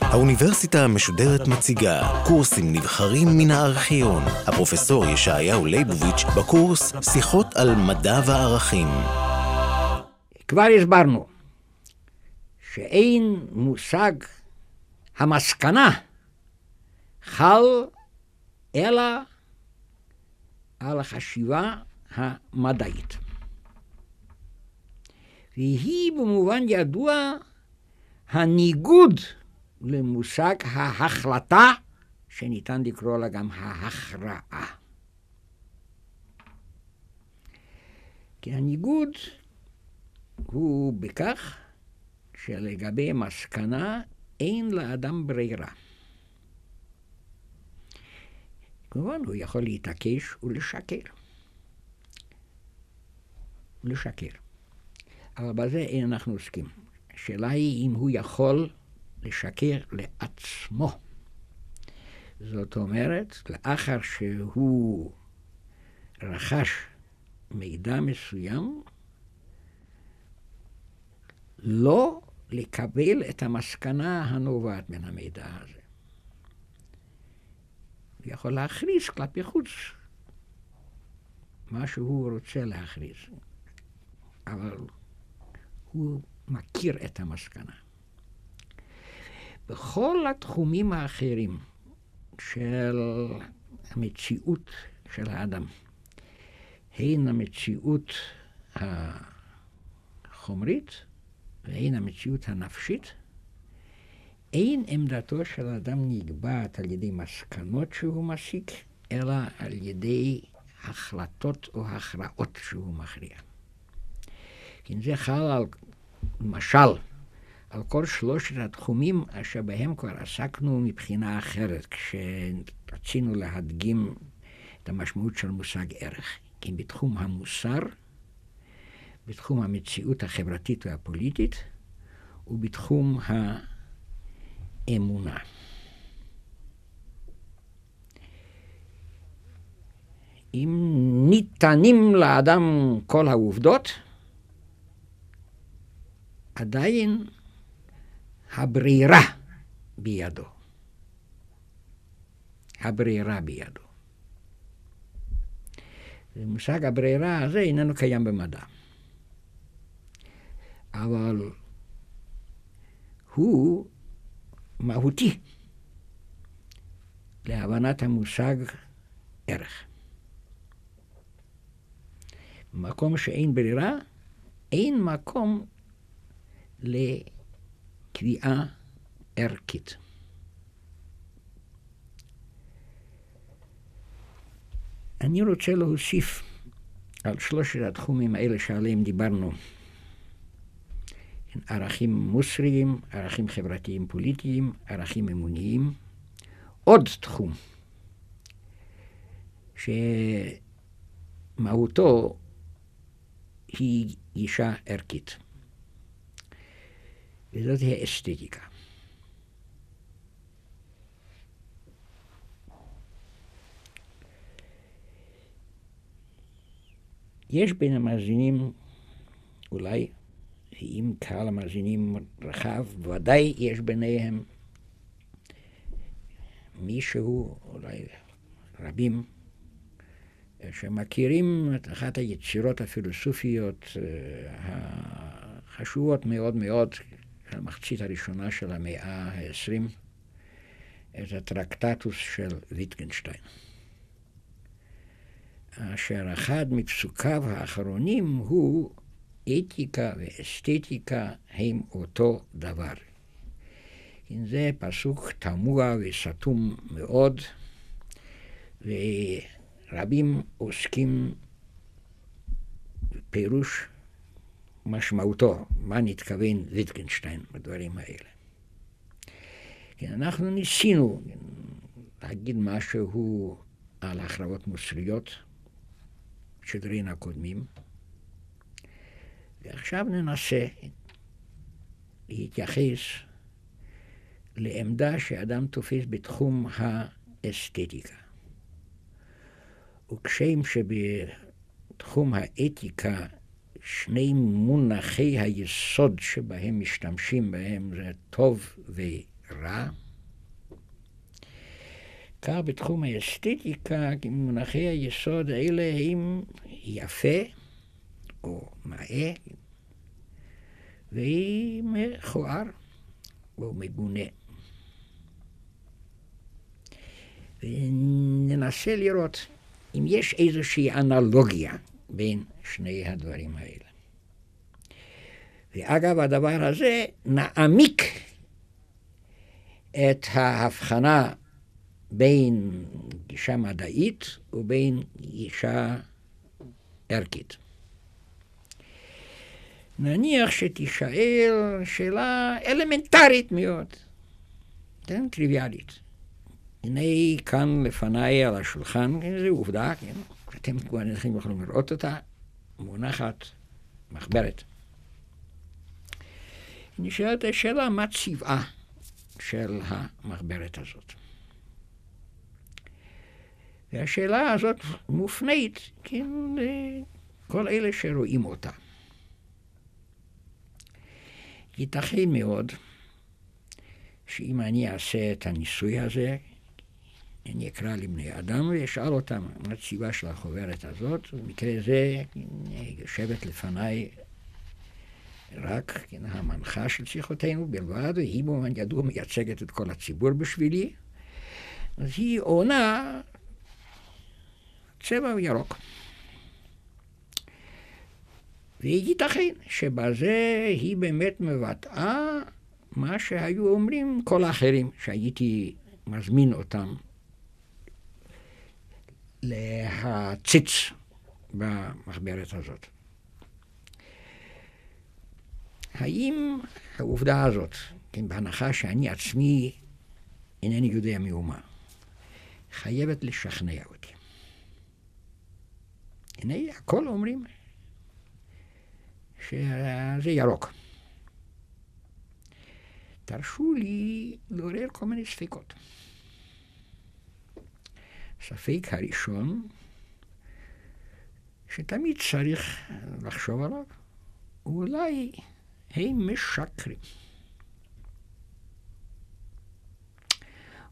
האוניברסיטה המשודרת מציגה קורסים נבחרים מן הארכיון. הפרופסור ישעיהו ליבוביץ' בקורס שיחות על מדע וערכים. כבר הסברנו שאין מושג המסקנה חל אלא על החשיבה המדעית. והיא במובן ידוע הניגוד למושג ההחלטה, שניתן לקרוא לה גם ההכרעה. כי הניגוד הוא בכך שלגבי מסקנה אין לאדם ברירה. כמובן, הוא יכול להתעקש ולשקר. לשקר. אבל בזה אין אנחנו עוסקים. השאלה היא אם הוא יכול לשקר לעצמו. זאת אומרת, לאחר שהוא רכש מידע מסוים, לא לקבל את המסקנה הנובעת מן המידע הזה. הוא יכול להכריז כלפי חוץ מה שהוא רוצה להכריז, אבל הוא מכיר את המסקנה. בכל התחומים האחרים של המציאות של האדם, הן המציאות החומרית והן המציאות הנפשית, אין עמדתו של האדם נקבעת על ידי מסקנות שהוא מסיק, אלא על ידי החלטות או הכרעות שהוא מכריע. כן, זה חל על, למשל, על כל שלושת התחומים אשר בהם כבר עסקנו מבחינה אחרת, כשרצינו להדגים את המשמעות של מושג ערך. כי בתחום המוסר, בתחום המציאות החברתית והפוליטית, ובתחום האמונה. אם ניתנים לאדם כל העובדות, עדיין הברירה בידו. הברירה בידו. מושג הברירה הזה איננו קיים במדע. אבל הוא מהותי להבנת המושג ערך. במקום שאין ברירה, אין מקום לקביעה ערכית. אני רוצה להוסיף על שלושת התחומים האלה שעליהם דיברנו. ערכים מוסריים, ערכים חברתיים פוליטיים, ערכים אמוניים. עוד תחום שמהותו היא גישה ערכית, וזאת האסתטיקה. יש בין המאזינים, אולי, אם קהל המאזינים רחב, ודאי יש ביניהם מישהו, אולי רבים, שמכירים את אחת היצירות הפילוסופיות החשובות מאוד מאוד המחצית הראשונה של המאה ה-20, את הטרקטטוס של ויטגנשטיין. אשר אחד מפסוקיו האחרונים הוא אתיקה ואסתטיקה הם אותו דבר. זה פסוק תמוה וסתום מאוד, ורבים עוסקים בפירוש משמעותו, מה נתכוון ויטגנשטיין בדברים האלה. כן, אנחנו ניסינו להגיד משהו על הכרעות מוסריות, שדרין הקודמים, ועכשיו ננסה להתייחס לעמדה שאדם תופס בתחום האסתטיקה. וכשם בתחום האתיקה שני מונחי היסוד שבהם משתמשים בהם זה טוב ורע. כך בתחום האסתטיקה, מונחי היסוד האלה הם יפה או נאה ומכוער או מגונה. וננסה לראות אם יש איזושהי אנלוגיה בין שני הדברים האלה. ואגב הדבר הזה נעמיק את ההבחנה בין גישה מדעית ובין גישה ערכית. נניח שתישאל שאלה אלמנטרית מאוד, כן, טריוויאלית. הנה כאן לפניי על השולחן, זו עובדה, כן, אתם כבר אינכם יכולים לראות אותה, מונחת מחברת. נשאלת השאלה מה צבעה של המחברת הזאת. והשאלה הזאת מופנית לכל אלה שרואים אותה. ייתכן מאוד שאם אני אעשה את הניסוי הזה, אני אקרא לבני אדם ואשאל אותם מה הציבה של החוברת הזאת, במקרה זה יושבת לפניי רק כן, המנחה של שיחותינו בלבד, והיא במובן ידוע מייצגת את כל הציבור בשבילי, אז היא עונה צבע ירוק. וייתכן שבזה היא באמת מבטאה מה שהיו אומרים כל האחרים שהייתי מזמין אותם להציץ במחברת הזאת. האם העובדה הזאת, כן, בהנחה שאני עצמי אינני יודע מאומה, חייבת לשכנע אותי. הנה, הכל אומרים שזה ירוק. תרשו לי לעורר כל מיני ספקות. הספק הראשון, שתמיד צריך לחשוב עליו, אולי הם משקרים.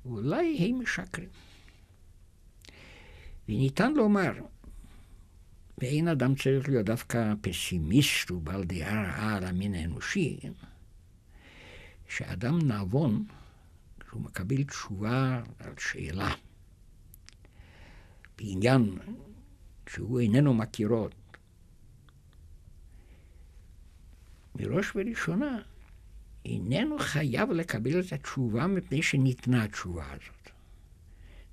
אולי הם משקרים. וניתן לומר, ואין אדם צריך להיות דווקא פסימיסט ובעל דעה רעה על המין האנושי, שאדם נבון, כשהוא מקבל תשובה על שאלה, בעניין שהוא איננו מכירו, מראש וראשונה איננו חייב לקבל את התשובה מפני שניתנה התשובה הזאת.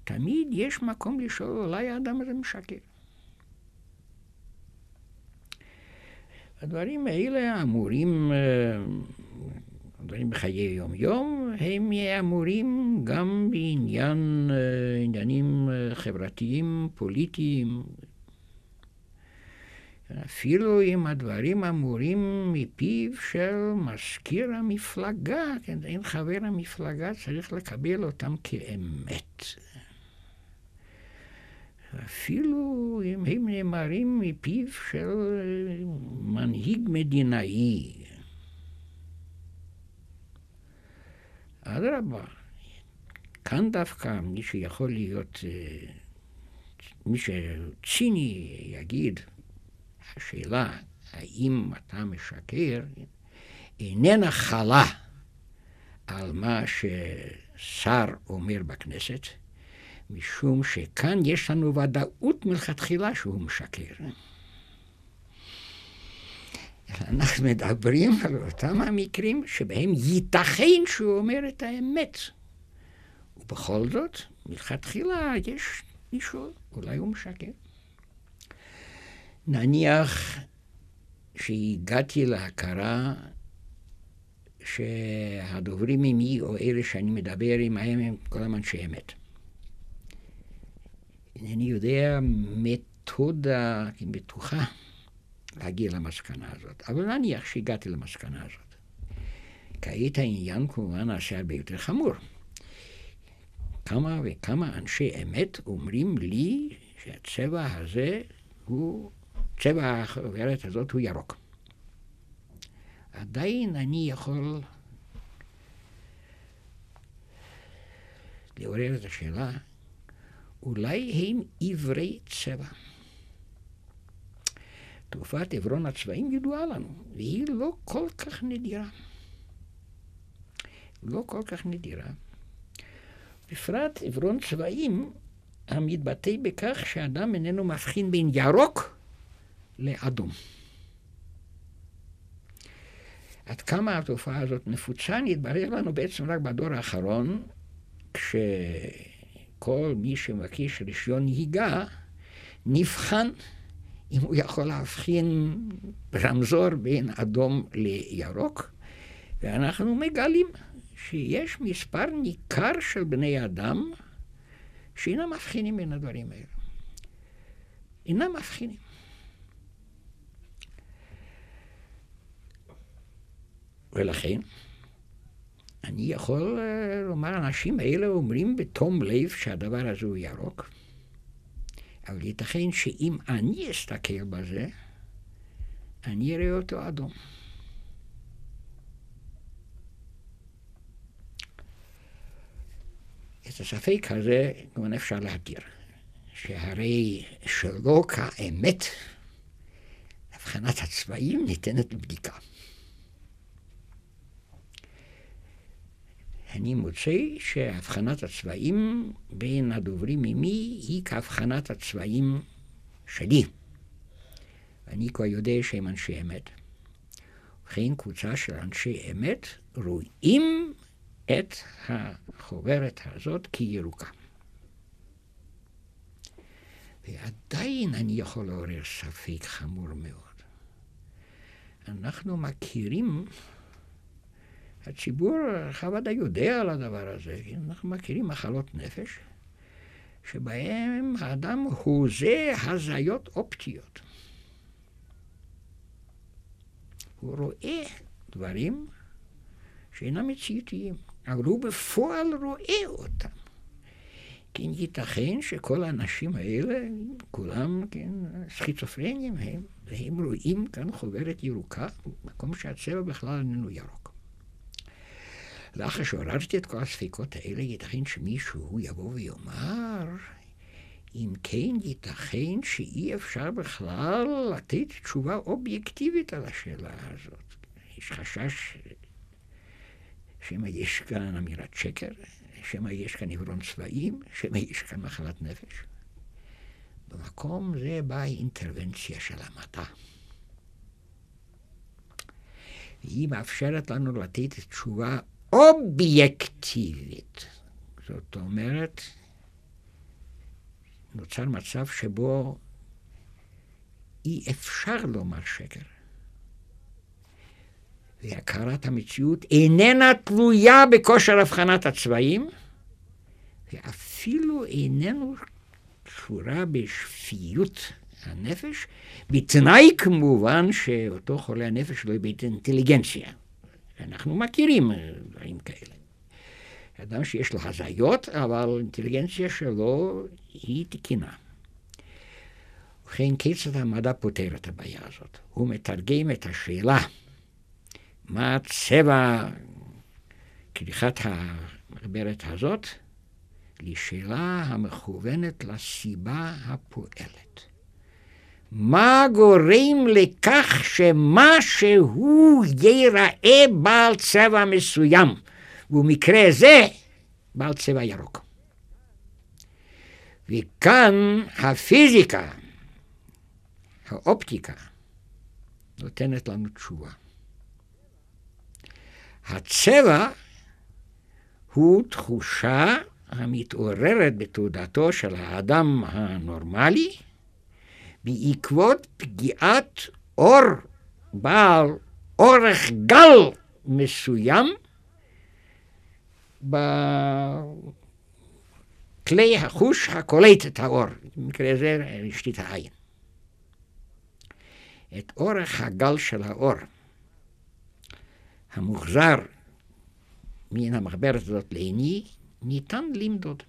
תמיד יש מקום לשאול, אולי האדם הזה משקר. הדברים האלה אמורים, אה, דברים בחיי יום-יום, הם אמורים גם בעניין, אה, עניינים אה, חברתיים, פוליטיים. אפילו אם הדברים אמורים מפיו של מזכיר המפלגה, כן, אין חבר המפלגה צריך לקבל אותם כאמת. אפילו אם הם נאמרים מפיו של מנהיג מדינאי. אדרבה, כאן דווקא מי שיכול להיות, אה, מי שציני יגיד, השאלה האם אתה משקר איננה חלה על מה ששר אומר בכנסת, משום שכאן יש לנו ודאות מלכתחילה שהוא משקר. אנחנו מדברים על אותם המקרים שבהם ייתכן שהוא אומר את האמת. ובכל זאת, מלכתחילה יש מישהו, אולי הוא משקר. נניח שהגעתי להכרה שהדוברים עמי, או אלה שאני מדבר עמהם, הם כל הזמן שאמת. אינני יודע מתודה בטוחה להגיע למסקנה הזאת, אבל נניח שהגעתי למסקנה הזאת. כעת העניין כמובן נעשה הרבה יותר חמור. כמה וכמה אנשי אמת אומרים לי שהצבע הזה הוא צבע החוברת הזאת הוא ירוק. עדיין אני יכול לעורר את השאלה, אולי הם עברי צבע. תרופת עברון הצבעים ידועה לנו, והיא לא כל כך נדירה. לא כל כך נדירה. בפרט עברון צבעים המתבטא בכך שאדם איננו מבחין בין ירוק לאדום. עד כמה התופעה הזאת נפוצה נתברר לנו בעצם רק בדור האחרון, כשכל מי שמבקש רישיון נהיגה נבחן אם הוא יכול להבחין רמזור בין אדום לירוק, ואנחנו מגלים שיש מספר ניכר של בני אדם שאינם מבחינים בין הדברים האלה. אינם מבחינים. ולכן, אני יכול אה, לומר, האנשים האלה אומרים בתום לב שהדבר הזה הוא ירוק, אבל ייתכן שאם אני אסתכל בזה, אני אראה אותו אדום. את הספק הזה כמובן אפשר להתיר, שהרי שלא כאמת, הבחנת הצבעים ניתנת לבדיקה. אני מוצא שהבחנת הצבעים בין הדוברים עמי היא כהבחנת הצבעים שלי. ואני כבר יודע שהם אנשי אמת. ובכן, קבוצה של אנשי אמת רואים את החוברת הזאת כירוקה. ועדיין אני יכול לעורר ספק חמור מאוד. אנחנו מכירים הציבור הרחב ודאי יודע על הדבר הזה, אנחנו מכירים מחלות נפש, שבהם האדם הוזה הזיות אופטיות. הוא רואה דברים שאינם מציאותיים, אבל הוא בפועל רואה אותם. כן, ייתכן שכל האנשים האלה, כולם, כן, סכיצופרנים הם, והם רואים כאן חוברת ירוקה, מקום שהצבע בכלל איננו ירוק. לאחר שעוררתי את כל הספקות האלה, ייתכן שמישהו יבוא ויאמר, אם כן, ייתכן שאי אפשר בכלל לתת תשובה אובייקטיבית על השאלה הזאת. יש חשש שמא יש כאן אמירת שקר, שמא יש כאן עיוורון צבעים, שמא יש כאן מחלת נפש. במקום זה באה האינטרבנציה של המדע. היא מאפשרת לנו לתת תשובה אובייקטיבית. זאת אומרת, נוצר מצב שבו אי אפשר לומר שקר. והכרת המציאות איננה תלויה בכושר הבחנת הצבעים, ואפילו איננו קשורה בשפיות הנפש, בתנאי כמובן שאותו חולה הנפש לא יביא את האינטליגנציה. אנחנו מכירים. אדם שיש לו הזיות, אבל האינטליגנציה שלו היא תקינה. ובכן, כיצד המדע פותר את הבעיה הזאת? הוא מתרגם את השאלה מה צבע כריכת המחברת הזאת לשאלה המכוונת לסיבה הפועלת. מה גורם לכך שמשהו ייראה בעל צבע מסוים, ובמקרה זה בעל צבע ירוק. וכאן הפיזיקה, האופטיקה, נותנת לנו תשובה. הצבע הוא תחושה המתעוררת בתעודתו של האדם הנורמלי, בעקבות פגיעת אור בעל אורך גל מסוים בכלי החוש הקולט את האור, במקרה זה רשתית העין. את אורך הגל של האור המוחזר מן המחברת הזאת לעיני, ניתן למדוד.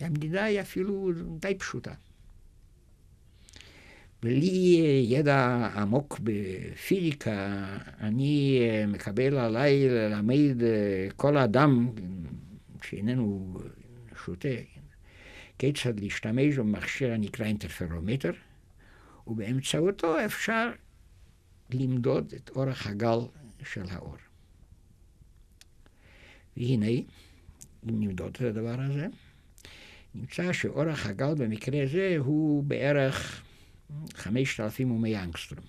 המדידה היא אפילו די פשוטה. בלי ידע עמוק בפיזיקה, אני מקבל עליי ללמד כל אדם שאיננו שותה, כיצד להשתמש במכשיר הנקרא אינטרפרומטר, ובאמצעותו אפשר למדוד את אורך הגל של האור. והנה, אם נמדוד את הדבר הזה, נמצא שאורך הגל במקרה זה הוא בערך 5,100 אנגסטרום.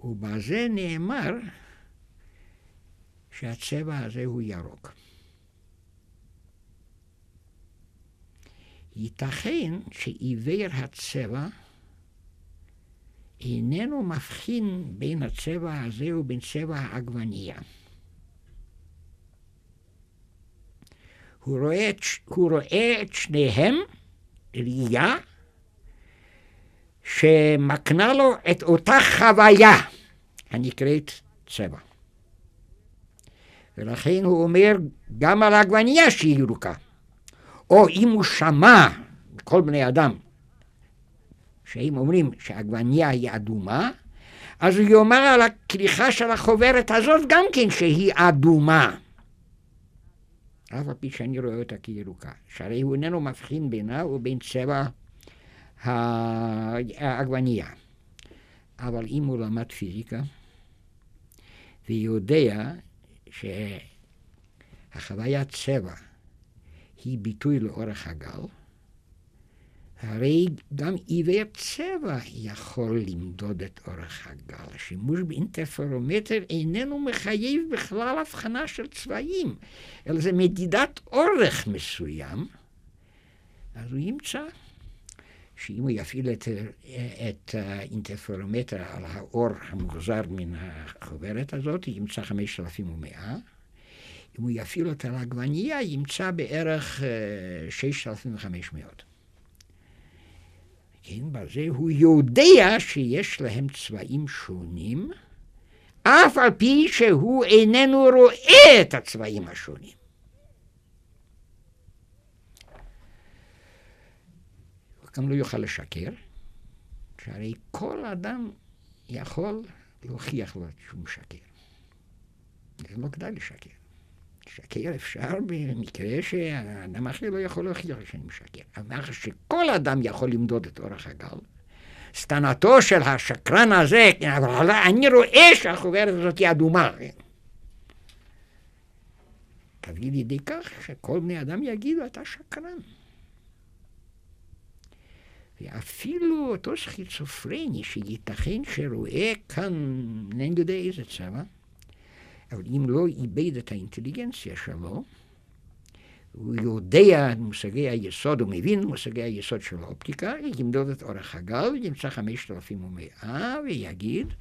ובזה נאמר שהצבע הזה הוא ירוק. ייתכן שעיוור הצבע איננו מבחין בין הצבע הזה ובין צבע העגבנייה. הוא רואה, את, שניהם ראייה שמקנה לו את אותה חוויה הנקראת צבע. ולכן הוא אומר גם על העגבנייה שהיא ירוקה. או אם הוא שמע כל בני אדם שהם אומרים שהעגבנייה היא אדומה, אז הוא יאמר על הכריכה של החוברת הזאת גם כן שהיא אדומה. אף על פי שאני רואה אותה כירוקה. שהרי הוא איננו מבחין בינה ובין צבע העגבנייה. אבל אם הוא למד פיזיקה ויודע שהחוויית צבע היא ביטוי לאורך הגל, הרי גם עיוור צבע יכול למדוד את אורך הגל. השימוש באינטרפרומטר איננו מחייב בכלל הבחנה של צבעים, אלא זה מדידת אורך מסוים. אז הוא ימצא שאם הוא יפעיל את, את האינטרפרומטר על האור המוחזר מן החוברת הזאת, ימצא 5,100. אם הוא יפעיל אותה על העגבנייה, ימצא בערך 6,500. כן, בזה הוא יודע שיש להם צבעים שונים, אף על פי שהוא איננו רואה את הצבעים השונים. הוא גם לא יוכל לשקר, שהרי כל אדם יכול להוכיח לו שהוא משקר. זה לא כדאי לשקר. לשקר אפשר במקרה שהאדם אחר לא יכול להוכיח שאני משקר. אבל שכל אדם יכול למדוד את אורך הגל, סטנתו של השקרן הזה, אבל אני רואה שהחוברת הזאת היא אדומה. תביא לידי כך שכל בני אדם יגידו, אתה שקרן. ואפילו אותו סכיצופרני שייתכן שרואה כאן, אינני יודע איזה צבע, אבל אם לא איבד את האינטליגנציה שלו, הוא יודע את מושגי היסוד, הוא מבין מושגי היסוד של האופטיקה, ימדוד את אורך הגל, ימצא 5,100 ויגיד,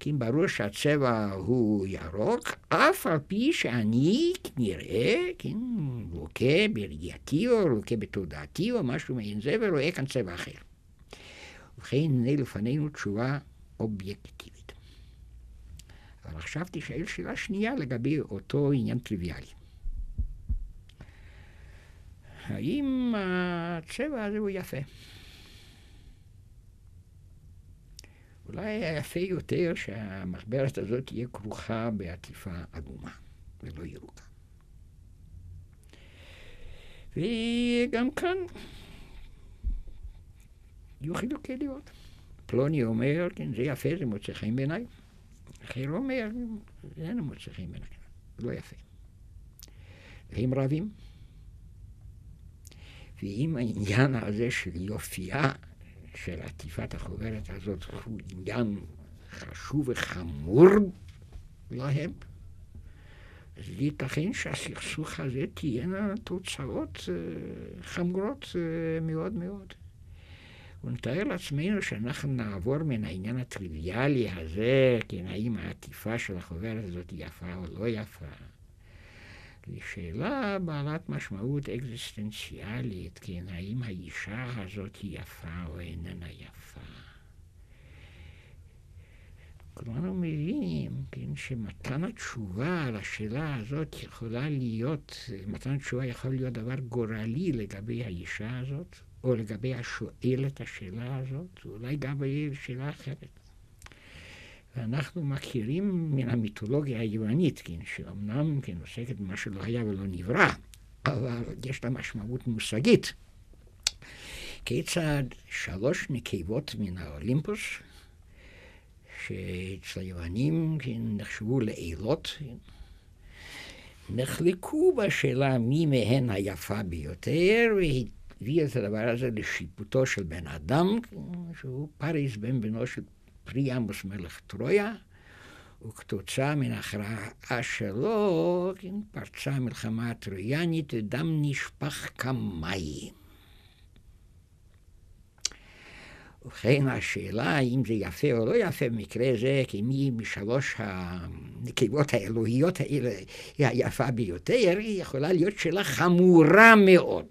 כי אם ברור שהצבע הוא ירוק, אף על פי שאני נראה, כן, לוקה בראייתי או לוקה בתודעתי או משהו מעין זה, ורואה כאן צבע אחר. ובכן, הנה לפנינו תשובה אובייקטיבית. אבל עכשיו תשאל שאלה שנייה לגבי אותו עניין טריוויאלי. האם הצבע הזה הוא יפה? אולי היה יפה יותר שהמחברת הזאת תהיה כרוכה בעטיפה אדומה ולא ירוקה. וגם כאן יהיו חילוקי דעות. פלוני אומר, כן, זה יפה, זה מוצא חן בעיניי. אחר אומר, אין מוצא חן בעיניי, לא יפה. והם רבים. ואם העניין הזה של יופייה של עטיפת החוברת הזאת הוא עניין חשוב וחמור להם, אז ייתכן שהסכסוך הזה תהיינה תוצאות אה, חמורות אה, מאוד מאוד. ונתאר לעצמנו שאנחנו נעבור מן העניין הטריוויאלי הזה, כן, האם העטיפה של החוברת הזאת יפה או לא יפה, לשאלה בעלת משמעות אקזיסטנציאלית, כן, האם האישה הזאת היא יפה או איננה יפה. כולנו מבינים, כן, שמתן התשובה על השאלה הזאת יכולה להיות, מתן התשובה יכול להיות דבר גורלי לגבי האישה הזאת, או לגבי השואל את השאלה הזאת, אולי גם שאלה אחרת. ואנחנו מכירים מן המיתולוגיה היוונית, כן, שאומנם כן, עוסקת במה שלא היה ולא נברא, אבל יש לה משמעות מושגית. כיצד שלוש נקבות מן האולימפוס, שאצל היוונים כן, נחשבו לאלות, כן, נחלקו בשאלה מי מהן היפה ביותר, והביא את הדבר הזה לשיפוטו של בן אדם, שהוא פריס בן בנו של פריאמוס מלך טרויה, וכתוצאה מן ההכרעה שלו כן, פרצה המלחמה הטרויאנית ודם נשפך כמים. ובכן השאלה האם זה יפה או לא יפה במקרה זה, כי מי משלוש הנקבות האלוהיות האלה היא היפה ביותר, היא יכולה להיות שאלה חמורה מאוד.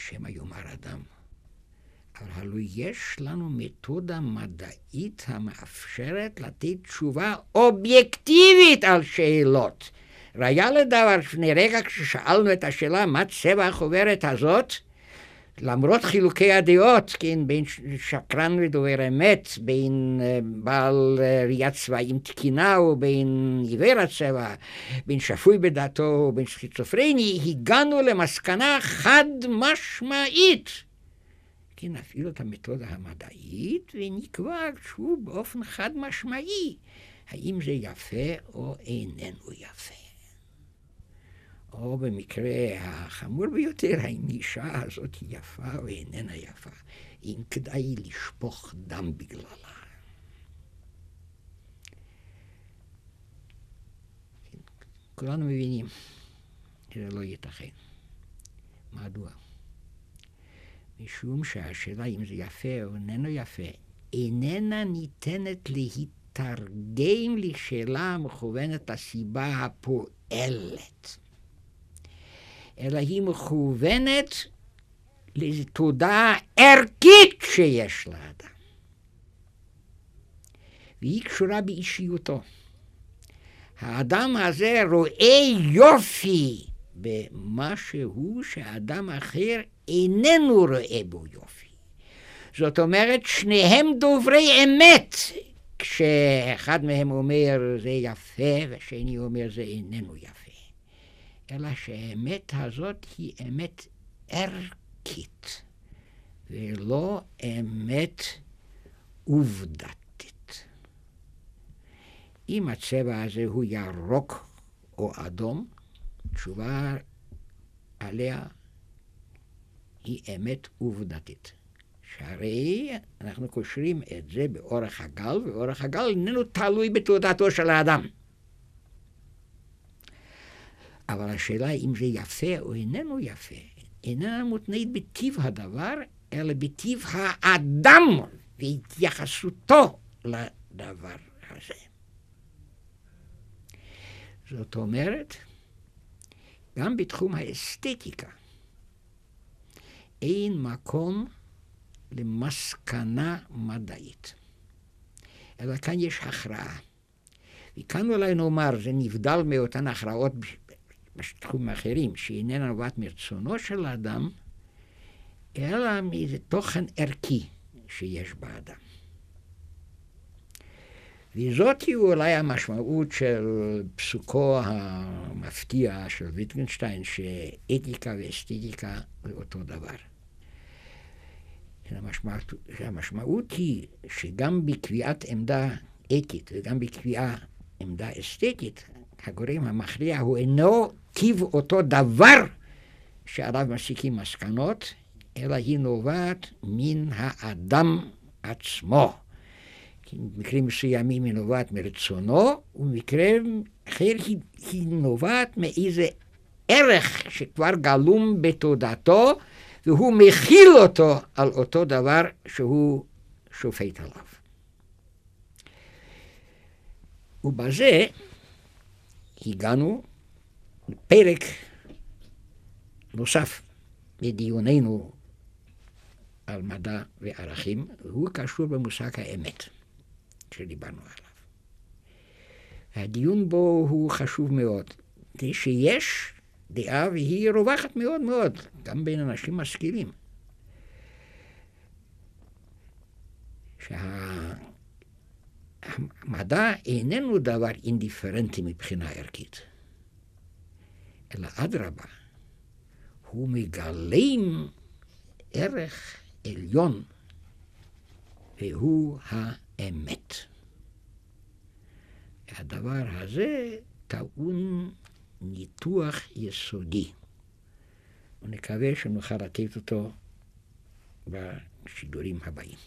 שמא יאמר אדם. אבל הלוא יש לנו מתודה מדעית המאפשרת לתת תשובה אובייקטיבית על שאלות. ראיה לדבר, לפני רגע כששאלנו את השאלה מה צבע החוברת הזאת, למרות חילוקי הדעות, כן, בין שקרן ודובר אמת, בין uh, בעל uh, ראיית צבעים תקינה ובין עיוור הצבע, בין שפוי בדעתו ובין סכיצופרני, הגענו למסקנה חד משמעית. כן, נפעיל את המתודה המדעית ונקבע שוב באופן חד משמעי האם זה יפה או איננו יפה. או במקרה החמור ביותר, האם האישה הזאת היא יפה או איננה יפה, אם כדאי לשפוך דם בגללה. כולנו מבינים שזה לא ייתכן. מדוע? משום שהשאלה אם זה יפה או איננו יפה, איננה ניתנת להתרגם לשאלה המכוונת לסיבה הפועלת. אלא היא מכוונת לתודעה ערכית שיש לאדם. והיא קשורה באישיותו. האדם הזה רואה יופי במשהו שאדם אחר איננו רואה בו יופי. זאת אומרת, שניהם דוברי אמת, כשאחד מהם אומר זה יפה והשני אומר זה איננו יפה. אלא שהאמת הזאת היא אמת ערכית, ולא אמת עובדתית. אם הצבע הזה הוא ירוק או אדום, תשובה עליה היא אמת עובדתית. שהרי אנחנו קושרים את זה באורך הגל, ואורך הגל איננו תלוי בתעודתו של האדם. אבל השאלה אם זה יפה או איננו יפה, איננה מותנית בטיב הדבר, אלא בטיב האדם והתייחסותו לדבר הזה. זאת אומרת, גם בתחום האסתטיקה אין מקום למסקנה מדעית, אלא כאן יש הכרעה. וכאן אולי נאמר, זה נבדל מאותן הכרעות בתחומים אחרים, שהיא איננה נובעת מרצונו של האדם, אלא מאיזה תוכן ערכי שיש באדם. וזאת היא אולי המשמעות של פסוקו המפתיע של ויטגנשטיין, שאתיקה ואסתטיקה זה אותו דבר. המשמעות, המשמעות היא שגם בקביעת עמדה אתית וגם בקביעת עמדה אסתטית, הגורם המכריע הוא אינו טיב אותו דבר שעליו מסיקים מסקנות, אלא היא נובעת מן האדם עצמו. במקרים מסוימים היא נובעת מרצונו, ובמקרים אחר היא, היא נובעת מאיזה ערך שכבר גלום בתודעתו, והוא מכיל אותו על אותו דבר שהוא שופט עליו. ובזה הגענו לפרק נוסף בדיוננו על מדע וערכים, והוא קשור במושג האמת שדיברנו עליו. הדיון בו הוא חשוב מאוד, זה שיש דעה והיא רווחת מאוד מאוד, גם בין אנשים משכילים. שהמדע איננו דבר אינדיפרנטי מבחינה ערכית, אלא אדרבה, הוא מגלם ערך עליון, והוא האמת. הדבר הזה טעון ניתוח יסודי, ונקווה שנוכל לתת אותו בשידורים הבאים.